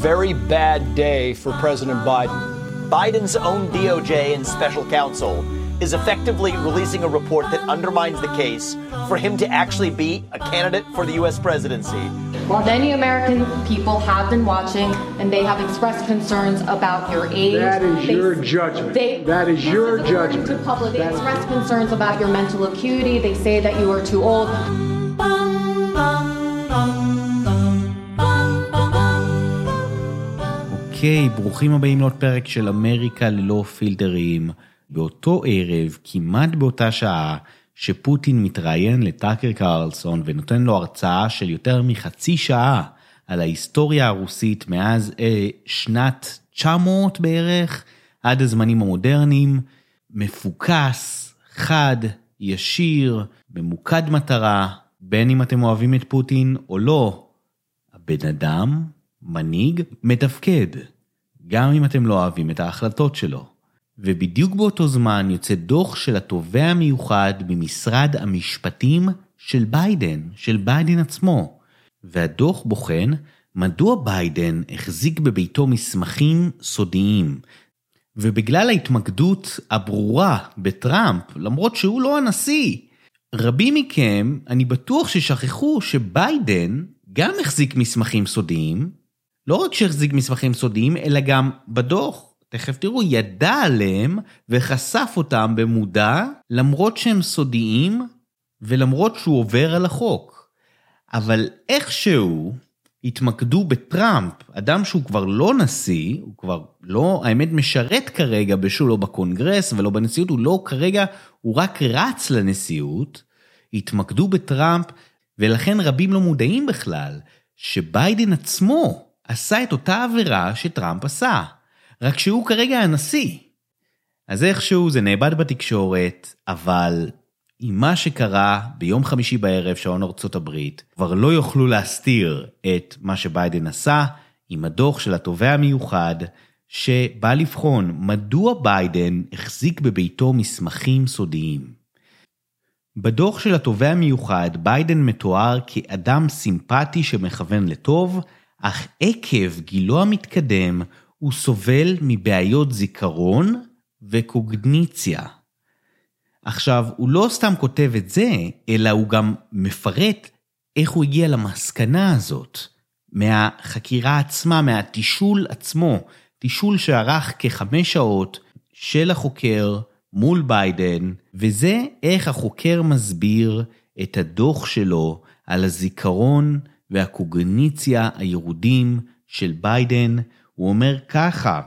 Very bad day for President Biden. Biden's own DOJ and special counsel is effectively releasing a report that undermines the case for him to actually be a candidate for the U.S. presidency. Many American people have been watching and they have expressed concerns about your age. That is They- your judgment. They, That is your This according judgment. To public, they That- express concerns about your mental acuity. They say that you are too old. אוקיי, ברוכים הבאים לעוד פרק של אמריקה ללא פילטרים. באותו ערב, כמעט באותה שעה, שפוטין מתראיין לטאקר קרלסון ונותן לו הרצאה של יותר מחצי שעה על ההיסטוריה הרוסית מאז אה, שנת 900 בערך, עד הזמנים המודרניים, מפוקס, חד, ישיר, ממוקד מטרה, בין אם אתם אוהבים את פוטין או לא, הבן אדם, מנהיג, מתפקד, גם אם אתם לא אוהבים את ההחלטות שלו. ובדיוק באותו זמן יוצא דוח של התובע המיוחד במשרד המשפטים של ביידן, של ביידן עצמו. והדוח בוחן מדוע ביידן החזיק בביתו מסמכים סודיים. ובגלל ההתמקדות הברורה בטראמפ, למרות שהוא לא הנשיא, רבים מכם, אני בטוח ששכחו שביידן גם החזיק מסמכים סודיים, לא רק שהחזיק מסמכים סודיים, אלא גם בדוח, תכף תראו, ידע עליהם וחשף אותם במודע, למרות שהם סודיים ולמרות שהוא עובר על החוק. אבל איכשהו התמקדו בטראמפ, אדם שהוא כבר לא נשיא, הוא כבר לא, האמת, משרת כרגע בשו, לא בקונגרס ולא בנשיאות, הוא לא כרגע, הוא רק רץ לנשיאות, התמקדו בטראמפ, ולכן רבים לא מודעים בכלל, שביידן עצמו עשה את אותה עבירה שטראמפ עשה, רק שהוא כרגע הנשיא. אז איכשהו זה נאבד בתקשורת, אבל עם מה שקרה ביום חמישי בערב שעון ארצות הברית, כבר לא יוכלו להסתיר את מה שביידן עשה עם הדוח של התובע המיוחד, שבא לבחון מדוע ביידן החזיק בביתו מסמכים סודיים. בדוח של התובע המיוחד, ביידן מתואר כאדם סימפטי שמכוון לטוב, אך עקב גילו המתקדם, הוא סובל מבעיות זיכרון וקוגניציה. עכשיו, הוא לא סתם כותב את זה, אלא הוא גם מפרט איך הוא הגיע למסקנה הזאת, מהחקירה עצמה, מהתשאול עצמו, תשאול שארך כחמש שעות של החוקר מול ביידן, וזה איך החוקר מסביר את הדוח שלו על הזיכרון והקוגניציה הירודים של ביידן. הוא אומר ככה,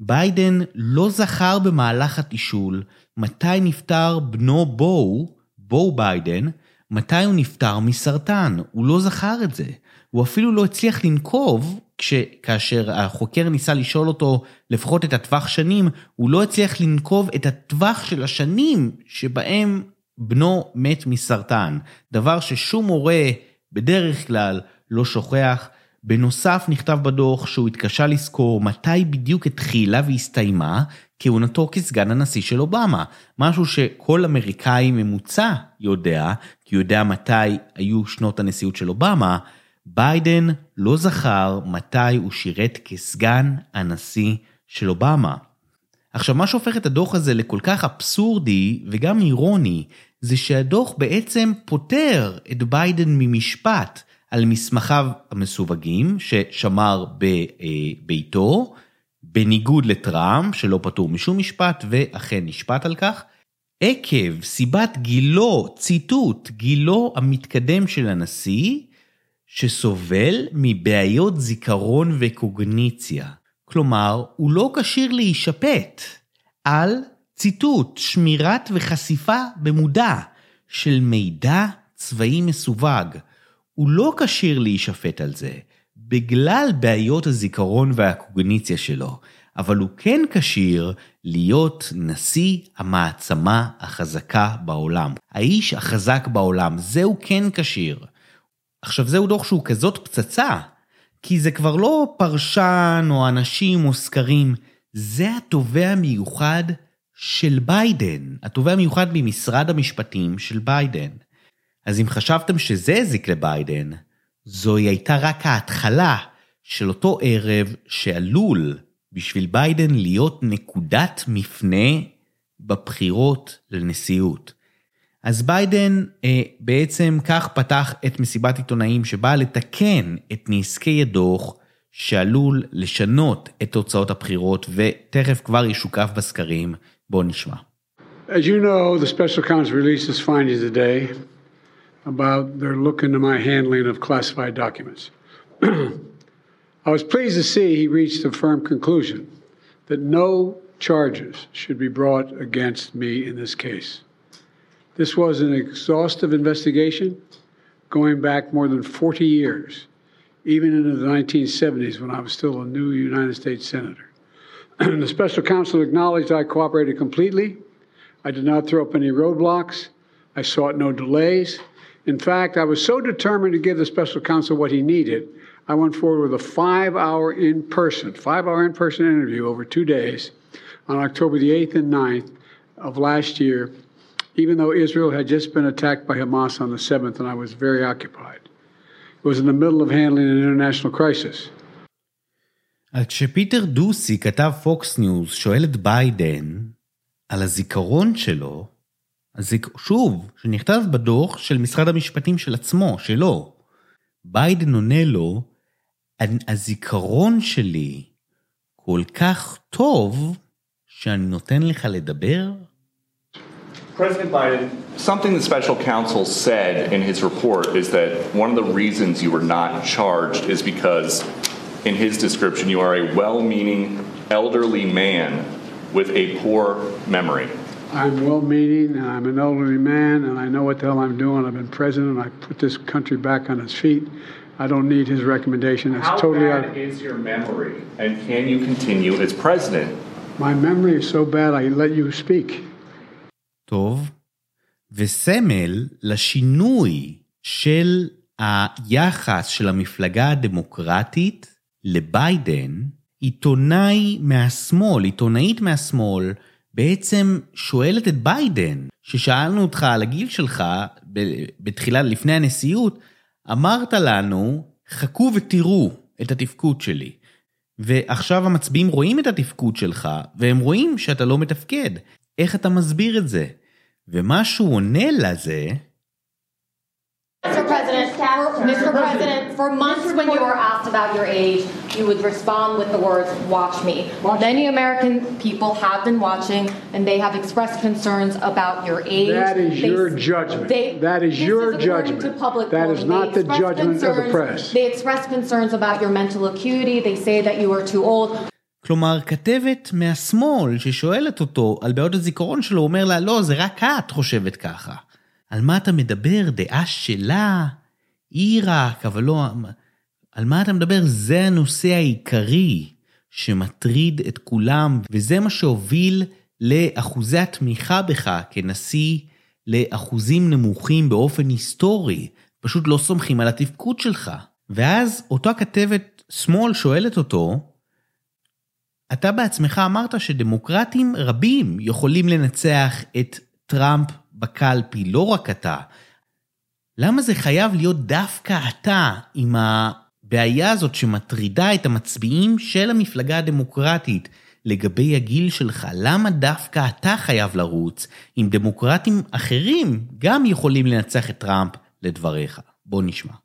ביידן לא זכר במהלך התשאול מתי נפטר בנו בו, בו ביידן, מתי הוא נפטר מסרטן, הוא לא זכר את זה. הוא אפילו לא הצליח לנקוב, כש, כאשר החוקר ניסה לשאול אותו לפחות את הטווח שנים, הוא לא הצליח לנקוב את הטווח של השנים שבהם בנו מת מסרטן. דבר ששום הורה בדרך כלל לא שוכח. בנוסף נכתב בדוח שהוא התקשה לזכור מתי בדיוק התחילה והסתיימה כהונתו כסגן הנשיא של אובמה, משהו שכל אמריקאי ממוצע יודע, כי הוא יודע מתי היו שנות הנשיאות של אובמה, ביידן לא זכר מתי הוא שירת כסגן הנשיא של אובמה. עכשיו, מה שהופך את הדוח הזה לכל כך אבסורדי וגם אירוני, זה שהדוח בעצם פוטר את ביידן ממשפט על מסמכיו המסווגים ששמר בביתו, בניגוד לטראמפ, שלא פטור משום משפט, ואכן נשפט על כך, עקב סיבת גילו, ציטוט, גילו המתקדם של הנשיא, שסובל מבעיות זיכרון וקוגניציה. כלומר, הוא לא כשיר להישפט על ציטוט, שמירת וחשיפה במודע של מידע צבאי מסווג. הוא לא כשיר להישפט על זה, בגלל בעיות הזיכרון והקוגניציה שלו, אבל הוא כן כשיר להיות נשיא המעצמה החזקה בעולם. האיש החזק בעולם, זהו כן כשיר. עכשיו זהו דוח שהוא כזאת פצצה, כי זה כבר לא פרשן או אנשים או סקרים, זה התובע המיוחד של ביידן, התובע המיוחד ממשרד המשפטים של ביידן. אז אם חשבתם שזה הזיק לביידן, זוהי הייתה רק ההתחלה של אותו ערב שעלול בשביל ביידן להיות נקודת מפנה בבחירות לנשיאות. אז ביידן אה, בעצם כך פתח את מסיבת עיתונאים שבאה לתקן את נזקי הדוח שעלול לשנות את תוצאות הבחירות ותכף כבר ישוקף בסקרים. בואו נשמע. As you know, the special counsel released its findings today about their look into my handling of classified documents. I was pleased to see he reached a firm conclusion that no charges should be brought against me in this case. This was an exhaustive investigation going back more than 40 years, even into the 1970s when I was still a new United States Senator. the special counsel acknowledged I cooperated completely. I did not throw up any roadblocks. I sought no delays. In fact, I was so determined to give the special counsel what he needed, I went forward with a five hour in person, five hour in person interview over two days on October the 8th and 9th of last year, even though Israel had just been attacked by Hamas on the 7th and I was very occupied. It was in the middle of handling an international crisis. אז כשפיטר דוסי כתב פוקס ניוז שואל את ביידן על הזיכרון שלו, הזיק... שוב, שנכתב בדוח של משרד המשפטים של עצמו, שלו, ביידן עונה לו, הזיכרון שלי כל כך טוב, שאני נותן לך לדבר? President Biden, something the special counsel said in his report is that one of the reasons you were not charged is because, in his description, you are a well meaning elderly man with a poor memory. I'm well meaning and I'm an elderly man and I know what the hell I'm doing. I've been president. I put this country back on its feet. I don't need his recommendation. It's How totally bad out. is your memory, and can you continue as president? My memory is so bad I let you speak. טוב, וסמל לשינוי של היחס של המפלגה הדמוקרטית לביידן, עיתונאי מהשמאל, עיתונאית מהשמאל, בעצם שואלת את ביידן, ששאלנו אותך על הגיל שלך בתחילה, לפני הנשיאות, אמרת לנו, חכו ותראו את התפקוד שלי. ועכשיו המצביעים רואים את התפקוד שלך, והם רואים שאתה לא מתפקד. איך אתה מסביר את זה? ומה שהוא עונה לזה, Mr. President, for, Mr. President, for months when you were asked about your age, you would respond with the words, watch me. Many American people have been watching and they have expressed concerns about your age. That is They- your judgment. they- That is this your according judgment. to public That is polling. not They the expressed judgment of the concerns- press. They expressed concerns about your mental acuity. They say that you are too old. כלומר, כתבת מהשמאל ששואלת אותו על בעיות הזיכרון שלו, אומר לה, לא, זה רק את חושבת ככה. על מה אתה מדבר? דעה שלה? רק, אבל לא... על מה אתה מדבר? זה הנושא העיקרי שמטריד את כולם, וזה מה שהוביל לאחוזי התמיכה בך כנשיא לאחוזים נמוכים באופן היסטורי. פשוט לא סומכים על התפקוד שלך. ואז אותה כתבת שמאל שואלת אותו, אתה בעצמך אמרת שדמוקרטים רבים יכולים לנצח את טראמפ בקלפי, לא רק אתה. למה זה חייב להיות דווקא אתה עם הבעיה הזאת שמטרידה את המצביעים של המפלגה הדמוקרטית לגבי הגיל שלך? למה דווקא אתה חייב לרוץ אם דמוקרטים אחרים גם יכולים לנצח את טראמפ לדבריך? בוא נשמע.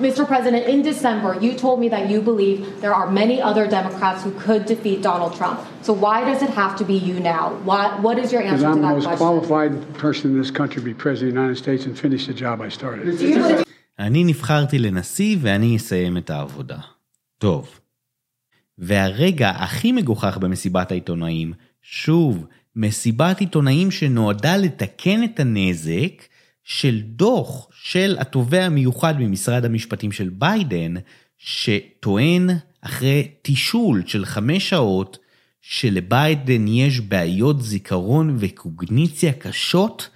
Mr. President, in December, you told me that you believe there are many other Democrats who could defeat Donald Trump. So why does it have to be you now? Why, what is your answer to I'm the that most question? qualified person in this country to be president of the United States and finish the job I started. אני נבחרתי לנשיא ואני אסיים את העבודה. טוב. והרגע הכי מגוחך במסיבת העיתונאים, שוב, מסיבת עיתונאים שנועדה לתקן את הנזק של דוח של התובע המיוחד ממשרד המשפטים של ביידן, שטוען אחרי תישול של חמש שעות, שלביידן יש בעיות זיכרון וקוגניציה קשות,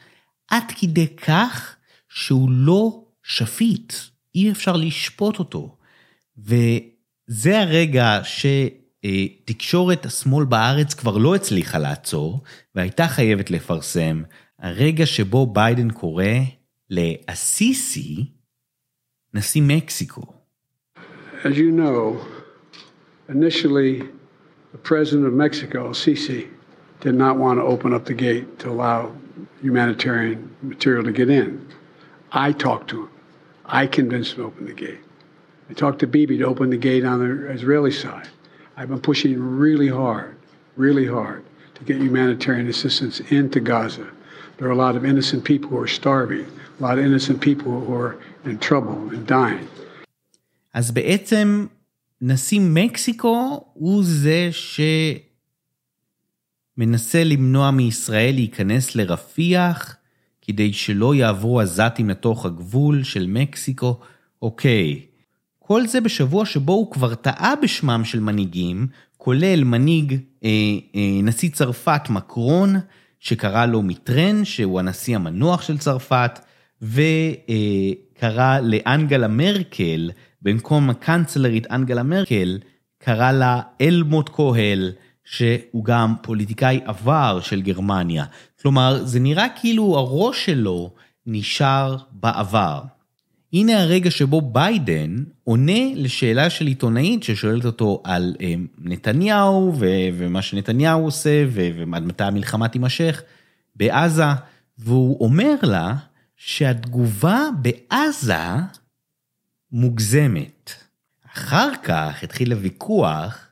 עד כדי כך שהוא לא שפיט, אי אפשר לשפוט אותו. וזה הרגע שתקשורת השמאל בארץ כבר לא הצליחה לעצור, והייתה חייבת לפרסם, הרגע שבו ביידן קורא לאסיסי נשיא מקסיקו. As you know, initially, the president of Mexico, Sisi, did not want to open up the gate to allow humanitarian material to get in. I talked to him. I convinced him to open the gate. I talked to Bibi to open the gate on the Israeli side. I've been pushing really hard, really hard to get humanitarian assistance into Gaza. There are a lot of innocent people who are starving, a lot of innocent people who are in trouble and dying. אז בעצם נשיא מקסיקו הוא זה שמנסה למנוע מישראל להיכנס לרפיח כדי שלא יעברו עזתים לתוך הגבול של מקסיקו. אוקיי, כל זה בשבוע שבו הוא כבר טעה בשמם של מנהיגים, כולל מנהיג אה, אה, נשיא צרפת מקרון, שקרא לו מיטרן, שהוא הנשיא המנוח של צרפת, וקרא לאנגלה מרקל, במקום הקאנצלרית אנגלה מרקל, קרא לה אלמוט קוהל, שהוא גם פוליטיקאי עבר של גרמניה. כלומר, זה נראה כאילו הראש שלו נשאר בעבר. הנה הרגע שבו ביידן עונה לשאלה של עיתונאית ששואלת אותו על אה, נתניהו ומה שנתניהו עושה ועד מתי המלחמה תימשך בעזה, והוא אומר לה שהתגובה בעזה מוגזמת. אחר כך התחיל הוויכוח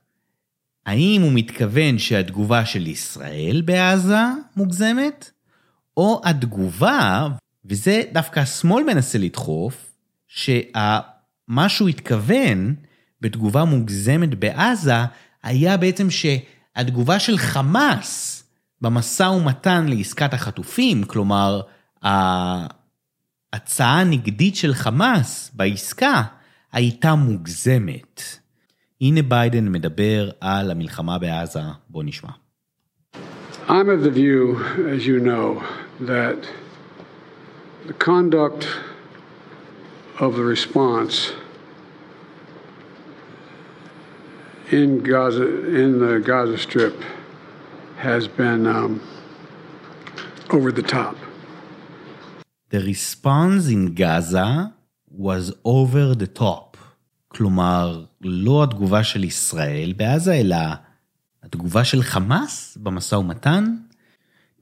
האם הוא מתכוון שהתגובה של ישראל בעזה מוגזמת, או התגובה, וזה דווקא השמאל מנסה לדחוף, שמה שהוא התכוון בתגובה מוגזמת בעזה, היה בעצם שהתגובה של חמאס במשא ומתן לעסקת החטופים, כלומר, ההצעה הנגדית של חמאס בעסקה, הייתה מוגזמת. הנה ביידן מדבר על המלחמה בעזה, בוא נשמע. I'm of the view, as you know, that the conduct of the response in Gaza, in the Gaza Strip, has been um, over the top. The response in Gaza was over the top. כלומר, לא התגובה של ישראל בעזה, אלא התגובה של חמאס במשא ומתן.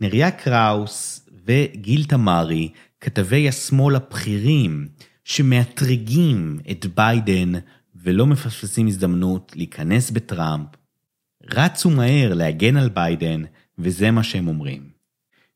נריה קראוס וגיל תמרי, כתבי השמאל הבכירים, שמאתרגים את ביידן ולא מפספסים הזדמנות להיכנס בטראמפ, רצו מהר להגן על ביידן, וזה מה שהם אומרים.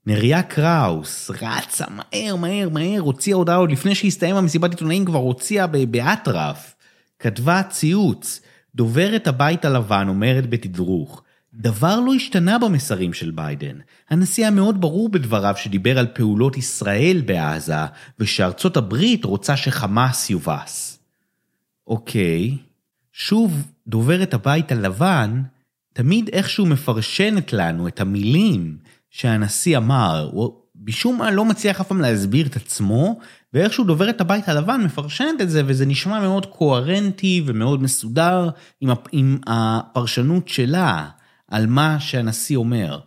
נריה קראוס רצה מהר, מהר, מהר, הוציאה הודעה עוד לפני שהסתיים המסיבת עיתונאים, כבר הוציאה באטרף. כתבה ציוץ, דוברת הבית הלבן אומרת בתדרוך, דבר לא השתנה במסרים של ביידן. הנשיא היה מאוד ברור בדבריו שדיבר על פעולות ישראל בעזה, ושארצות הברית רוצה שחמאס יובס. אוקיי, שוב, דוברת הבית הלבן תמיד איכשהו מפרשנת לנו את המילים שהנשיא אמר, הוא משום מה לא מצליח אף פעם להסביר את עצמו, ואיכשהו דוברת הבית הלבן מפרשנת את זה, וזה נשמע מאוד קוהרנטי ומאוד מסודר עם הפרשנות שלה על מה שהנשיא אומר.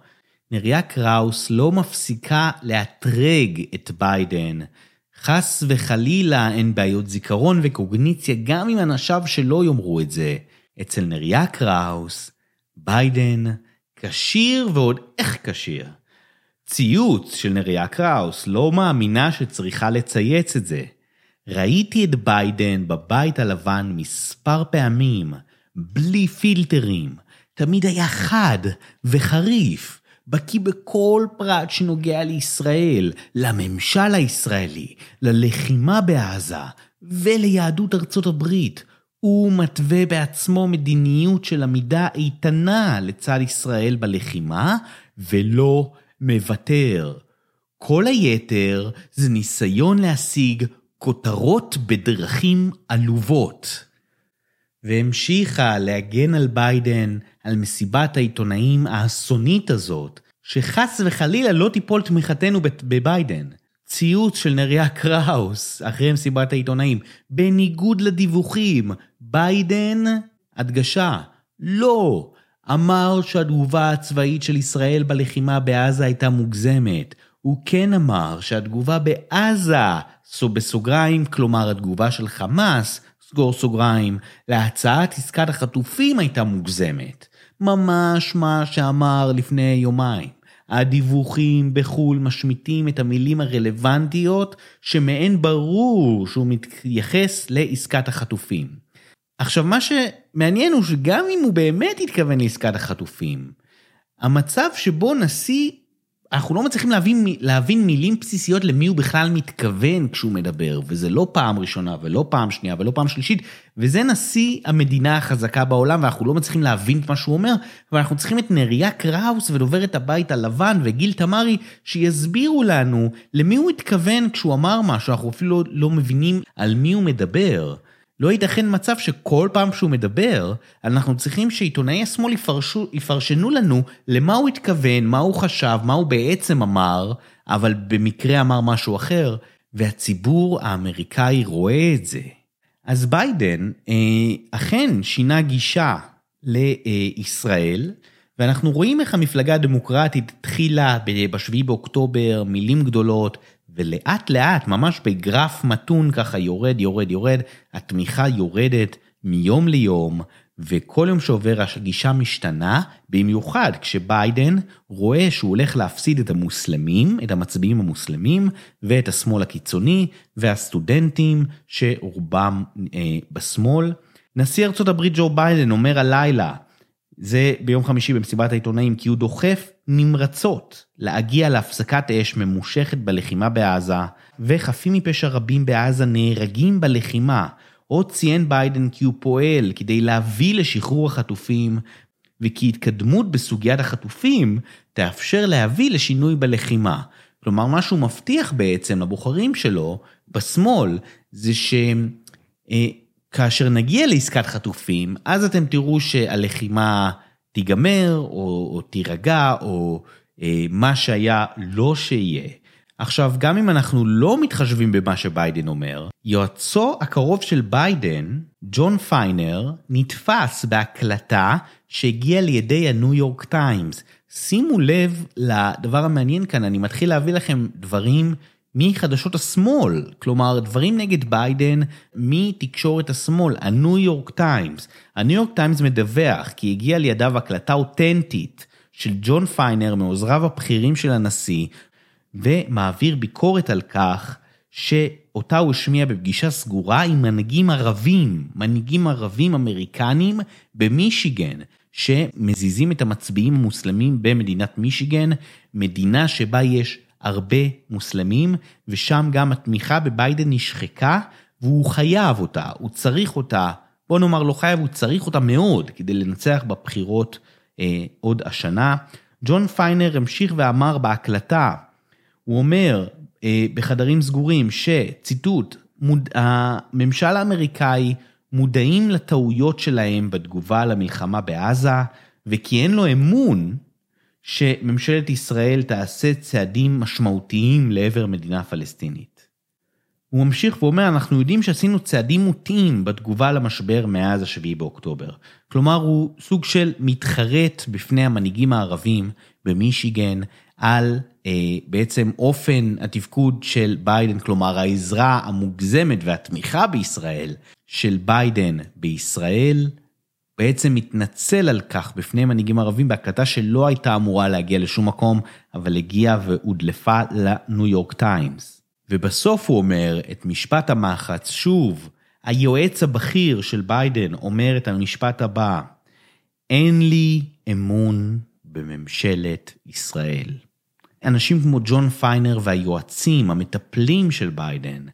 נריה קראוס לא מפסיקה לאתרג את ביידן. חס וחלילה אין בעיות זיכרון וקוגניציה גם אם אנשיו שלא יאמרו את זה. אצל נריה קראוס, ביידן כשיר ועוד איך כשיר. ציוץ של נריה קראוס לא מאמינה שצריכה לצייץ את זה. ראיתי את ביידן בבית הלבן מספר פעמים, בלי פילטרים. תמיד היה חד וחריף, בקיא בכל פרט שנוגע לישראל, לממשל הישראלי, ללחימה בעזה וליהדות ארצות הברית. הוא מתווה בעצמו מדיניות של עמידה איתנה לצד ישראל בלחימה, ולא מוותר. כל היתר זה ניסיון להשיג כותרות בדרכים עלובות. והמשיכה להגן על ביידן, על מסיבת העיתונאים האסונית הזאת, שחס וחלילה לא תיפול תמיכתנו בביידן. ציוץ של נריה קראוס אחרי מסיבת העיתונאים, בניגוד לדיווחים, ביידן, הדגשה, לא. אמר שהתגובה הצבאית של ישראל בלחימה בעזה הייתה מוגזמת. הוא כן אמר שהתגובה בעזה, בסוגריים, כלומר התגובה של חמאס, סגור סוגריים, להצעת עסקת החטופים הייתה מוגזמת. ממש מה שאמר לפני יומיים. הדיווחים בחו"ל משמיטים את המילים הרלוונטיות שמהן ברור שהוא מתייחס לעסקת החטופים. עכשיו מה שמעניין הוא שגם אם הוא באמת התכוון לעסקת החטופים, המצב שבו נשיא אנחנו לא מצליחים להבין, להבין מילים בסיסיות למי הוא בכלל מתכוון כשהוא מדבר, וזה לא פעם ראשונה ולא פעם שנייה ולא פעם שלישית, וזה נשיא המדינה החזקה בעולם, ואנחנו לא מצליחים להבין את מה שהוא אומר, ואנחנו צריכים את נריה קראוס ודוברת הבית הלבן וגיל תמרי, שיסבירו לנו למי הוא התכוון כשהוא אמר משהו, אנחנו אפילו לא מבינים על מי הוא מדבר. לא ייתכן מצב שכל פעם שהוא מדבר, אנחנו צריכים שעיתונאי השמאל יפרשו, יפרשנו לנו למה הוא התכוון, מה הוא חשב, מה הוא בעצם אמר, אבל במקרה אמר משהו אחר, והציבור האמריקאי רואה את זה. אז ביידן אה, אכן שינה גישה לישראל, ואנחנו רואים איך המפלגה הדמוקרטית התחילה ב-7 באוקטובר, מילים גדולות, ולאט לאט, ממש בגרף מתון ככה יורד, יורד, יורד, התמיכה יורדת מיום ליום, וכל יום שעובר הגישה משתנה, במיוחד כשביידן רואה שהוא הולך להפסיד את המוסלמים, את המצביעים המוסלמים, ואת השמאל הקיצוני, והסטודנטים שרובם אה, בשמאל. נשיא ארצות הברית ג'ו ביידן אומר הלילה, זה ביום חמישי במסיבת העיתונאים, כי הוא דוחף נמרצות להגיע להפסקת אש ממושכת בלחימה בעזה, וחפים מפשע רבים בעזה נהרגים בלחימה. עוד ציין ביידן כי הוא פועל כדי להביא לשחרור החטופים, וכי התקדמות בסוגיית החטופים תאפשר להביא לשינוי בלחימה. כלומר, מה שהוא מבטיח בעצם לבוחרים שלו, בשמאל, זה ש... אה, נגיע לעסקת חטופים, אז אתם תראו שהלחימה תיגמר, או, או תירגע, או אה, מה שהיה לא שיהיה. עכשיו, גם אם אנחנו לא מתחשבים במה שביידן אומר, יועצו הקרוב של ביידן, ג'ון פיינר, נתפס בהקלטה שהגיעה לידי הניו יורק טיימס. שימו לב לדבר המעניין כאן, אני מתחיל להביא לכם דברים מחדשות השמאל, כלומר דברים נגד ביידן מתקשורת השמאל, הניו יורק טיימס. הניו יורק טיימס מדווח כי הגיעה לידיו הקלטה אותנטית של ג'ון פיינר מעוזריו הבכירים של הנשיא, ומעביר ביקורת על כך שאותה הוא השמיע בפגישה סגורה עם מנהיגים ערבים, מנהיגים ערבים אמריקנים במישיגן, שמזיזים את המצביעים המוסלמים במדינת מישיגן, מדינה שבה יש הרבה מוסלמים, ושם גם התמיכה בביידן נשחקה, והוא חייב אותה, הוא צריך אותה, בוא נאמר לא חייב, הוא צריך אותה מאוד כדי לנצח בבחירות אה, עוד השנה. ג'ון פיינר המשיך ואמר בהקלטה, הוא אומר אה, בחדרים סגורים שציטוט, מוד, הממשל האמריקאי מודעים לטעויות שלהם בתגובה למלחמה בעזה, וכי אין לו אמון שממשלת ישראל תעשה צעדים משמעותיים לעבר מדינה פלסטינית. הוא ממשיך ואומר, אנחנו יודעים שעשינו צעדים מוטעים בתגובה למשבר מאז השביעי באוקטובר. כלומר, הוא סוג של מתחרט בפני המנהיגים הערבים במישיגן על אה, בעצם אופן התפקוד של ביידן, כלומר העזרה המוגזמת והתמיכה בישראל של ביידן בישראל, בעצם מתנצל על כך בפני מנהיגים ערבים בהקלטה שלא הייתה אמורה להגיע לשום מקום, אבל הגיעה והודלפה לניו יורק טיימס. ובסוף הוא אומר את משפט המחץ, שוב, היועץ הבכיר של ביידן אומר את המשפט הבא, אין לי אמון בממשלת ישראל. אנשים כמו ג'ון פיינר והיועצים, המטפלים של ביידן,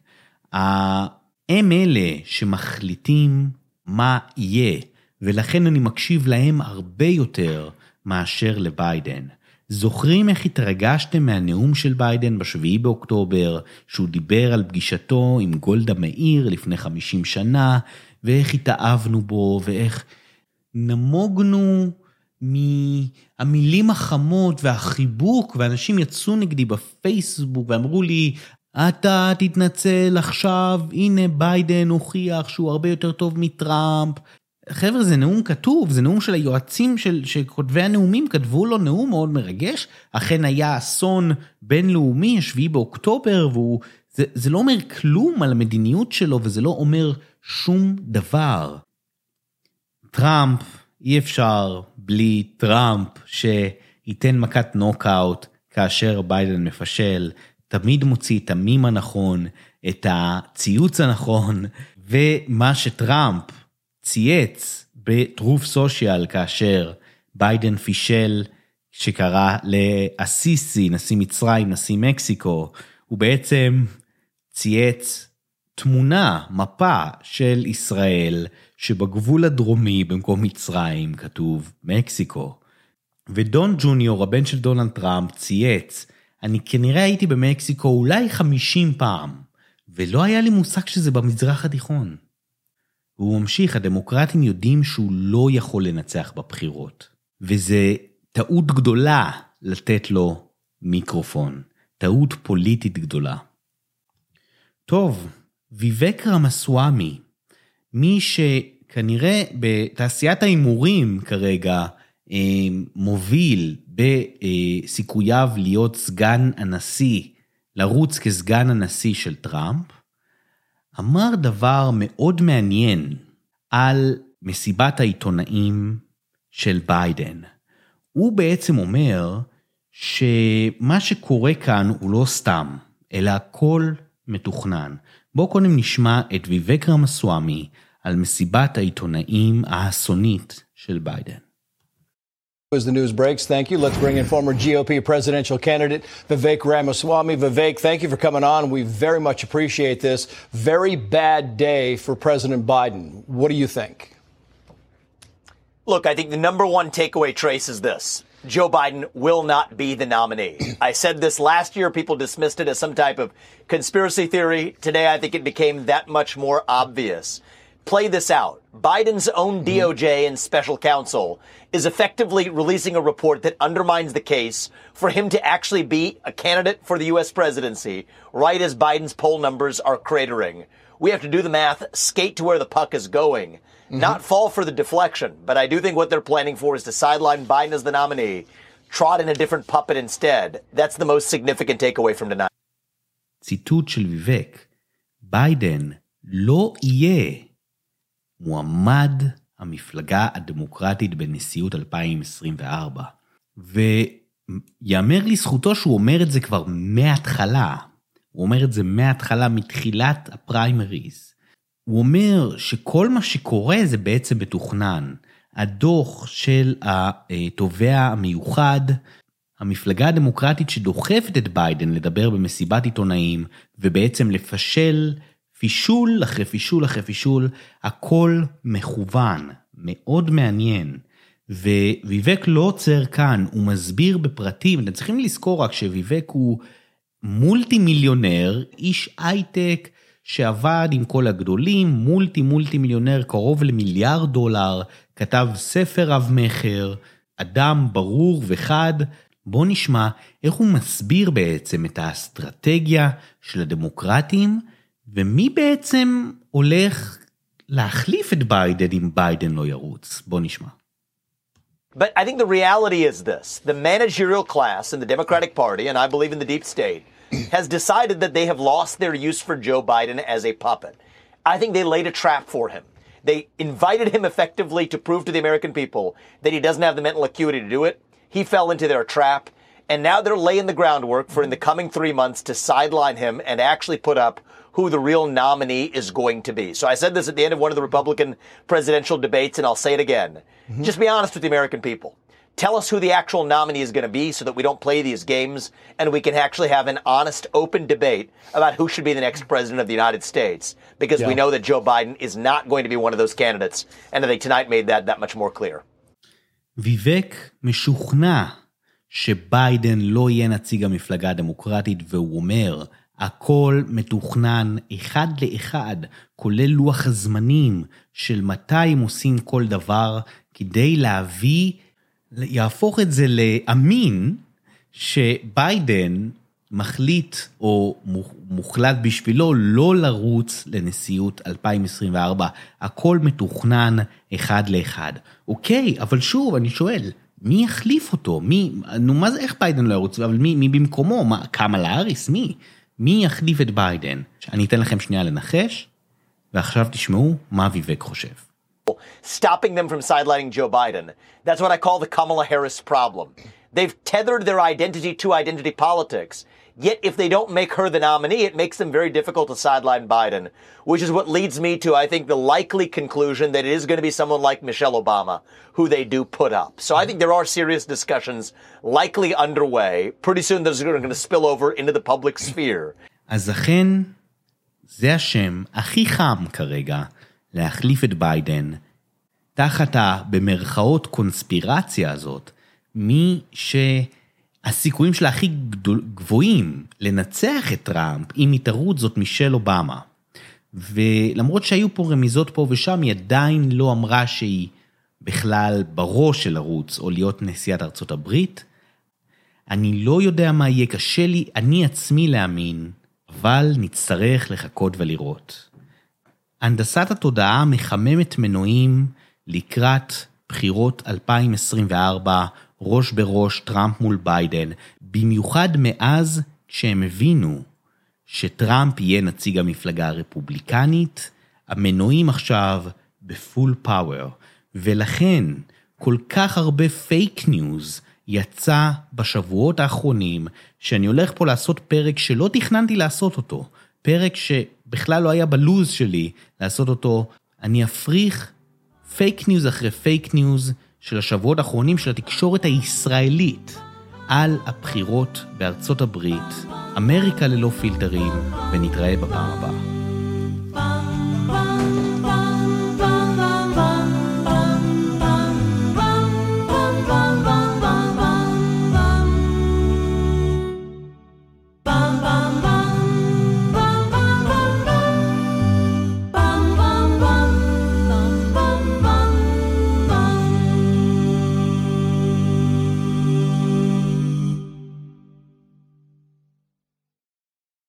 הם אלה שמחליטים מה יהיה. ולכן אני מקשיב להם הרבה יותר מאשר לביידן. זוכרים איך התרגשתם מהנאום של ביידן בשביעי באוקטובר, שהוא דיבר על פגישתו עם גולדה מאיר לפני 50 שנה, ואיך התאהבנו בו, ואיך נמוגנו מהמילים החמות והחיבוק, ואנשים יצאו נגדי בפייסבוק ואמרו לי, אתה תתנצל עכשיו, הנה ביידן הוכיח שהוא הרבה יותר טוב מטראמפ, חבר'ה, זה נאום כתוב, זה נאום של היועצים של, שכותבי הנאומים כתבו לו נאום מאוד מרגש. אכן היה אסון בינלאומי, השביעי באוקטובר, והוא... זה, זה לא אומר כלום על המדיניות שלו, וזה לא אומר שום דבר. טראמפ, אי אפשר בלי טראמפ שייתן מכת נוקאוט כאשר ביידן מפשל, תמיד מוציא את המים הנכון, את הציוץ הנכון, ומה שטראמפ צייץ ב Truth Social כאשר ביידן פישל שקרא לאסיסי, נשיא מצרים, נשיא מקסיקו, הוא בעצם צייץ תמונה, מפה של ישראל, שבגבול הדרומי במקום מצרים כתוב מקסיקו. ודון ג'וניור, הבן של דונלד טראמפ, צייץ, אני כנראה הייתי במקסיקו אולי 50 פעם, ולא היה לי מושג שזה במזרח התיכון. והוא ממשיך, הדמוקרטים יודעים שהוא לא יכול לנצח בבחירות, וזה טעות גדולה לתת לו מיקרופון, טעות פוליטית גדולה. טוב, ויבק רמסוואמי, מי שכנראה בתעשיית ההימורים כרגע אה, מוביל בסיכוייו להיות סגן הנשיא, לרוץ כסגן הנשיא של טראמפ, אמר דבר מאוד מעניין על מסיבת העיתונאים של ביידן. הוא בעצם אומר שמה שקורה כאן הוא לא סתם, אלא הכל מתוכנן. בואו קודם נשמע את ויבק רמסוואמי על מסיבת העיתונאים האסונית של ביידן. As the news breaks, thank you. Let's bring in former GOP presidential candidate Vivek Ramaswamy. Vivek, thank you for coming on. We very much appreciate this. Very bad day for President Biden. What do you think? Look, I think the number one takeaway trace is this. Joe Biden will not be the nominee. I said this last year. People dismissed it as some type of conspiracy theory. Today, I think it became that much more obvious. Play this out. Biden's own DOJ and special counsel is effectively releasing a report that undermines the case for him to actually be a candidate for the U.S. presidency right as Biden's poll numbers are cratering. We have to do the math, skate to where the puck is going, not fall for the deflection. But I do think what they're planning for is to sideline Biden as the nominee, trot in a different puppet instead. That's the most significant takeaway from tonight. ציטוט של ויבק, ביידן לא יהיה מועמד המפלגה הדמוקרטית בנשיאות 2024. ויאמר לזכותו שהוא אומר את זה כבר מההתחלה. הוא אומר את זה מההתחלה, מתחילת הפריימריז. הוא אומר שכל מה שקורה זה בעצם מתוכנן. הדוח של התובע המיוחד, המפלגה הדמוקרטית שדוחפת את ביידן לדבר במסיבת עיתונאים, ובעצם לפשל פישול אחרי פישול אחרי פישול, הכל מכוון, מאוד מעניין. וויבק לא עוצר כאן, הוא מסביר בפרטים, אתם צריכים לזכור רק שוויבק הוא מולטי מיליונר, איש הייטק שעבד עם כל הגדולים, מולטי מולטי מיליונר, קרוב למיליארד דולר, כתב ספר רב מכר, אדם ברור וחד. בואו נשמע איך הוא מסביר בעצם את האסטרטגיה של הדמוקרטים, ומי בעצם הולך להחליף את ביידן אם ביידן לא ירוץ. בואו נשמע. But I think the reality is this the managerial class in the Democratic Party, and I believe in the deep state, has decided that they have lost their use for Joe Biden as a puppet. I think they laid a trap for him. They invited him effectively to prove to the American people that he doesn't have the mental acuity to do it. He fell into their trap, and now they're laying the groundwork for in the coming three months to sideline him and actually put up who the real nominee is going to be. So I said this at the end of one of the Republican presidential debates, and I'll say it again. Just be honest with the American people. Tell us who the actual nominee is going to be so that we don't play these games and we can actually have an honest, open debate about who should be the next president of the United States. Because we Yeah. know that Joe Biden is not going to be one of those candidates. And I think tonight made that that much more clear. ויבק משוכנע שביידן לא יהיה נציג המפלגה הדמוקרטית, והוא אומר, הכל מתוכנן אחד לאחד, כולל לוח הזמנים של מתי הם עושים כל דבר, כדי להביא, יהפוך את זה לאמין, שביידן מחליט או מוחלט בשבילו לא לרוץ לנשיאות 2024. הכל מתוכנן אחד לאחד. אוקיי, אבל שוב, אני שואל, מי יחליף אותו? מי, נו מה זה איך ביידן לא ירוץ? אבל מי, מי במקומו? מה, קמאלה האריס? מי? מי יחליף את ביידן? אני אתן לכם שנייה לנחש, ועכשיו תשמעו מה ויבק חושב. Stopping them from sidelining Joe Biden. That's what I call the Kamala Harris problem. They've tethered their identity to identity politics. Yet, if they don't make her the nominee, it makes them very difficult to sideline Biden, which is what leads me to, I think, the likely conclusion that it is going to be someone like Michelle Obama who they do put up. So I think there are serious discussions likely underway. Pretty soon, those are going to spill over into the public sphere. אז אכן, זה השם הכי חם כרגע להחליף את ביידן, תחת ה, במרכאות, קונספירציה הזאת, מי ש... הסיכויים שלה הכי גבוהים לנצח את טראמפ, אם היא תרוץ, זאת מישל אובמה. ולמרות שהיו פה רמיזות פה ושם, היא עדיין לא אמרה שהיא בכלל בראש של ערוץ או להיות נשיאת ארצות הברית. אני לא יודע מה יהיה, קשה לי, אני עצמי להאמין, אבל נצטרך לחכות ולראות. הנדסת התודעה מחממת מנועים לקראת בחירות 2024 ראש בראש טראמפ מול ביידן, במיוחד מאז שהם הבינו שטראמפ יהיה נציג המפלגה הרפובליקנית, המנועים עכשיו ב full power, ולכן כל כך הרבה fake news יצא בשבועות האחרונים, שאני הולך פה לעשות פרק שלא תכננתי לעשות אותו, פרק שבכלל לא היה בלוז שלי לעשות אותו, אני אפריך fake news אחרי fake news, של השבועות האחרונים של התקשורת הישראלית על הבחירות בארצות הברית, אמריקה ללא פילטרים, ונתראה בפעם הבאה.